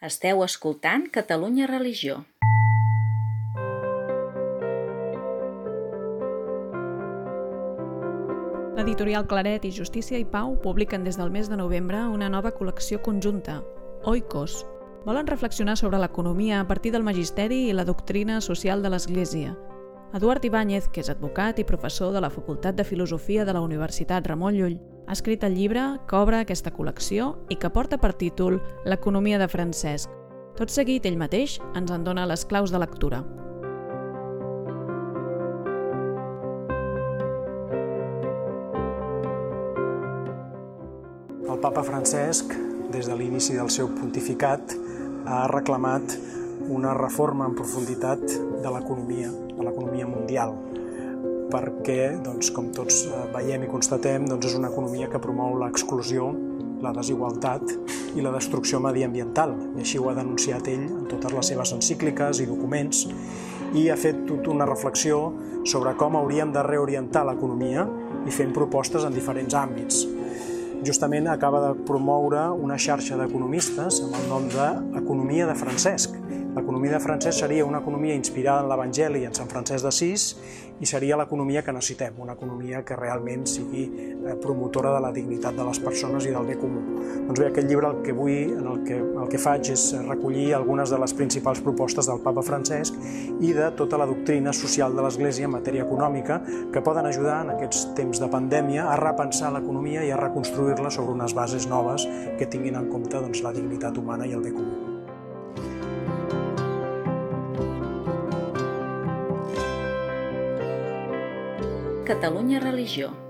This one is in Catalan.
Esteu escoltant Catalunya Religió. L'editorial Claret i Justícia i Pau publiquen des del mes de novembre una nova col·lecció conjunta, Oikos. Volen reflexionar sobre l'economia a partir del magisteri i la doctrina social de l'Església. Eduard Ibáñez, que és advocat i professor de la Facultat de Filosofia de la Universitat Ramon Llull, ha escrit el llibre que obre aquesta col·lecció i que porta per títol L'economia de Francesc. Tot seguit, ell mateix ens en dona les claus de lectura. El papa Francesc, des de l'inici del seu pontificat, ha reclamat una reforma en profunditat de l'economia, de l'economia mundial, perquè, doncs, com tots eh, veiem i constatem, doncs és una economia que promou l'exclusió, la desigualtat i la destrucció mediambiental. I així ho ha denunciat ell en totes les seves encícliques i documents i ha fet tota una reflexió sobre com hauríem de reorientar l'economia i fent propostes en diferents àmbits. Justament acaba de promoure una xarxa d'economistes amb el nom d'Economia de Francesc, L'economia de Francesc seria una economia inspirada en l'Evangeli i en Sant Francesc d'Assís i seria l'economia que necessitem, una economia que realment sigui eh, promotora de la dignitat de les persones i del bé comú. Doncs bé, aquest llibre el que vull, en el que, el que faig és recollir algunes de les principals propostes del papa Francesc i de tota la doctrina social de l'Església en matèria econòmica que poden ajudar en aquests temps de pandèmia a repensar l'economia i a reconstruir-la sobre unes bases noves que tinguin en compte doncs, la dignitat humana i el bé comú. Catalunya Religió.